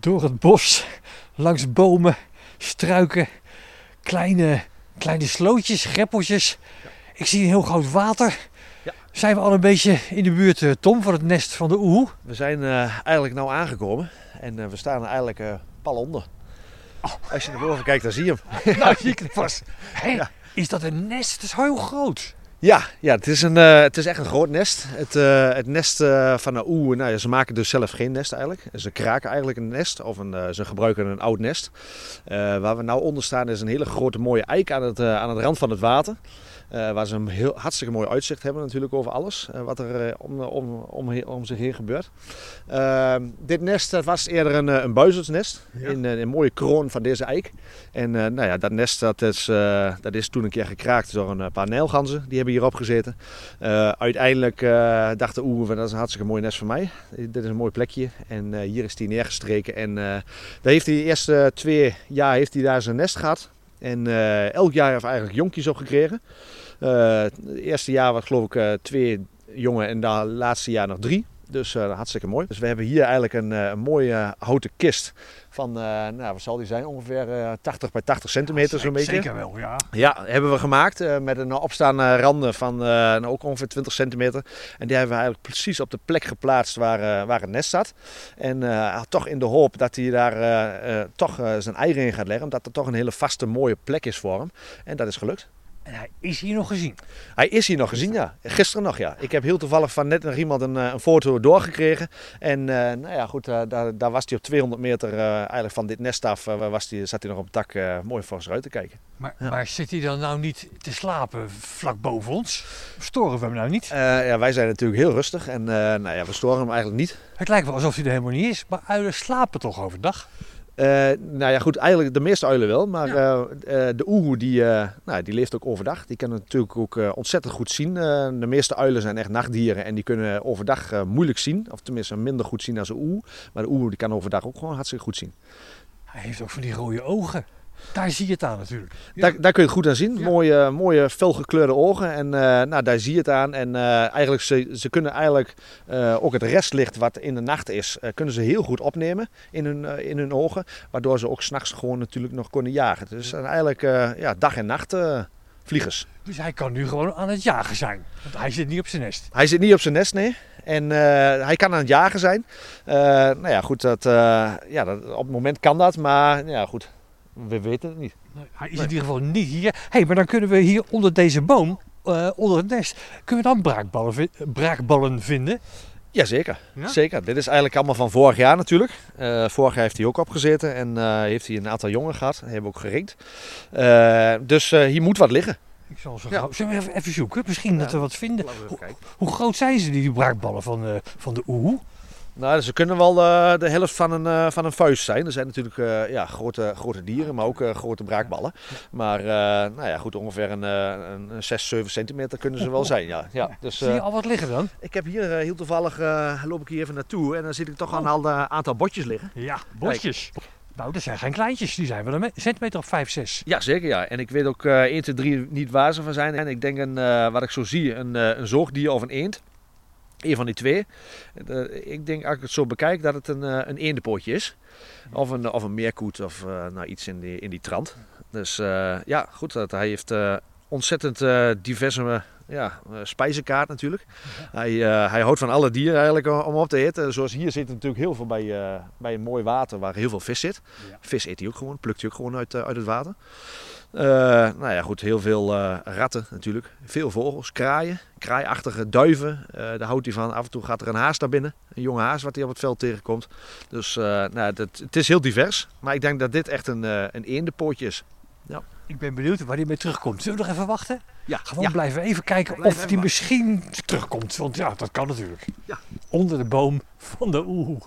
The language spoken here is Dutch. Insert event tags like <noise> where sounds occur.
door het bos, langs bomen, struiken, kleine, kleine slootjes, greppeltjes. Ik zie een heel groot water. Ja. Zijn we al een beetje in de buurt, eh, Tom, van het nest van de oehoe? We zijn eh, eigenlijk nou aangekomen en eh, we staan er eigenlijk eh, pal onder. Als je naar boven kijkt, dan zie je hem. nou, zie ik het <laughs> Ja. Is dat een nest? Het is heel groot. Ja, ja het, is een, eh, het is echt een groot nest. Het, eh, het nest eh, van de oe, nou, ja, ze maken dus zelf geen nest eigenlijk. Ze kraken eigenlijk een nest of een, ze gebruiken een oud nest. Waar we nou onder staan is een hele grote mooie eik aan het, aan het rand van het water. Eh, waar ze een heel, hartstikke mooi uitzicht hebben natuurlijk over alles eh, wat er eh, om, om, om, om zich heen gebeurt. Ehm, dit nest dat was eerder een, een buizelsnest Ja. in eh, een mooie kroon van deze eik. En nou ja, dat nest dat is, dat is toen een keer gekraakt door een paar nijlganzen. Die hebben hierop gezeten. Uiteindelijk eh, dachten oeh, dat is een hartstikke mooi nest voor mij. Dit is een mooi plekje. En hier is hij neergestreken. En daar heeft hij de eerste twee jaar heeft hij daar zijn nest gehad. En eh, elk jaar heeft eigenlijk jonkjes op gekregen. Eh, het eerste jaar was geloof ik eh, twee jongen en het laatste jaar nog drie. Dus eh, hartstikke mooi. Dus we hebben hier eigenlijk een, eh, een mooie houten kist van, eh, nou wat zal die zijn, ongeveer eh, 80 bij 80 centimeter zo'n beetje. Zeker wel, ja. Ja, hebben we gemaakt eh, met een opstaande randen van eh, nou, ook ongeveer 20 centimeter. En die hebben we eigenlijk precies op de plek geplaatst waar, eh, waar het nest zat. En eh, toch in de hoop dat hij daar eh, eh, toch eh, zijn eieren in gaat leggen. Omdat er toch een hele vaste mooie plek is voor hem. En dat is gelukt. En hij is hier nog gezien. Hij is hier nog gezien, ja. Gisteren nog, ja. Ik heb heel toevallig van net nog iemand een, eh, een foto doorgekregen. En eh, nou ja, goed, eh, daar, daar was hij op 200 meter eh, eigenlijk van dit nest af. was die, zat hij nog op het dak eh, mooi voor ons uit te kijken. Maar, Ja. maar zit hij dan nou niet te slapen vlak boven ons? Storen we hem nou niet? Eh, ja, wij zijn natuurlijk heel rustig en eh, nou ja, we storen hem eigenlijk niet. Het lijkt wel alsof hij er helemaal niet is. Maar uilen slapen toch overdag? Eh, nou ja, goed, eigenlijk de meeste uilen wel. Maar eh, eh, de oehoe, die, eh, nou, die leeft ook overdag. Die kan natuurlijk ook ontzettend goed zien. Eh, de meeste uilen zijn echt nachtdieren en die kunnen overdag moeilijk zien. Of tenminste minder goed zien dan de oehoe. Maar de oehoe die kan overdag ook gewoon hartstikke goed zien. Hij heeft ook van die rode ogen. Daar zie je het aan natuurlijk. Daar, daar kun je het goed aan zien. Mooie, mooie felgekleurde ogen. En eh, nou, daar zie je het aan. En eh, eigenlijk, ze, ze kunnen eigenlijk eh, ook het restlicht wat in de nacht is, kunnen ze heel goed opnemen in hun, in hun ogen. Waardoor ze ook s'nachts gewoon natuurlijk nog kunnen jagen. Dus zijn eigenlijk ja, dag en nacht vliegers. Dus hij kan nu gewoon aan het jagen zijn. Want hij zit niet op zijn nest. Hij zit niet op zijn nest, nee. En hij kan aan het jagen zijn. Nou ja, goed, dat, ja, dat, op het moment kan dat. Maar ja, goed, we weten het niet. Hij is in ieder geval niet hier. Hé, hey, maar dan kunnen we hier onder deze boom, eh, onder het nest, kunnen we dan braakballen, vi- braakballen vinden. Jazeker, Ja? zeker. Dit is eigenlijk allemaal van vorig jaar natuurlijk. Eh, vorig jaar heeft hij ook opgezeten en eh, heeft hij een aantal jongen gehad. Die hebben ook geringd. Eh, dus eh, hier moet wat liggen. Ik zal zo Ja. gauw... Zullen we even, even zoeken? Misschien dat we wat vinden. Laten we even kijken. Hoe groot zijn ze, die braakballen van, eh, van de oehoe? Nou, ze kunnen wel eh, de helft van een, eh, van een vuist zijn. Er zijn natuurlijk eh, ja, grote, grote dieren, maar ook grote braakballen. Maar nou ja, goed, ongeveer een, eh, een 6, 7 centimeter kunnen ze wel zijn. Ja. Ja, dus, Zie je al wat liggen dan? ik heb hier heel toevallig, loop ik hier even naartoe en dan zit ik toch al een aantal- botjes liggen. Ja, bosjes. Nou, dat zijn geen kleintjes. Die zijn wel een me- centimeter of 5, 6. Ja, zeker ja. En ik weet ook eh 1, 2, 3 niet waar ze van zijn. En ik denk een, wat ik zo zie, een, een zoogdier of een eend. Eén van die twee. Eh, ik denk als ik het zo bekijk dat het een, eh, een eendenpootje is. Of een, of een meerkoet of eh, nou, iets in die, in die trant. Dus ja, goed. Dat, hij heeft ontzettend diverse ja, spijzenkaart natuurlijk. Hij, hij houdt van alle dieren eigenlijk om op te eten. Zoals hier zit natuurlijk heel veel bij, bij een mooi water waar heel veel vis zit. Ja. Vis eet hij ook gewoon, plukt hij ook gewoon uit, uit het water. Eh, nou ja, goed, heel veel eh, ratten natuurlijk. Veel vogels, kraaien, kraaiachtige duiven. Eh, daar houdt hij van. Af en toe gaat er een haas naar binnen. Een jonge haas wat hij op het veld tegenkomt. Dus nou, dat, het is heel divers. Maar ik denk dat dit echt een, een eendenpootje is. Ik ben benieuwd waar die mee terugkomt. Zullen we nog even wachten? Ja, Gewoon ja. blijven even kijken Blijven of die misschien terugkomt. Want ja, dat kan natuurlijk. Ja. Onder de boom van de oehoe.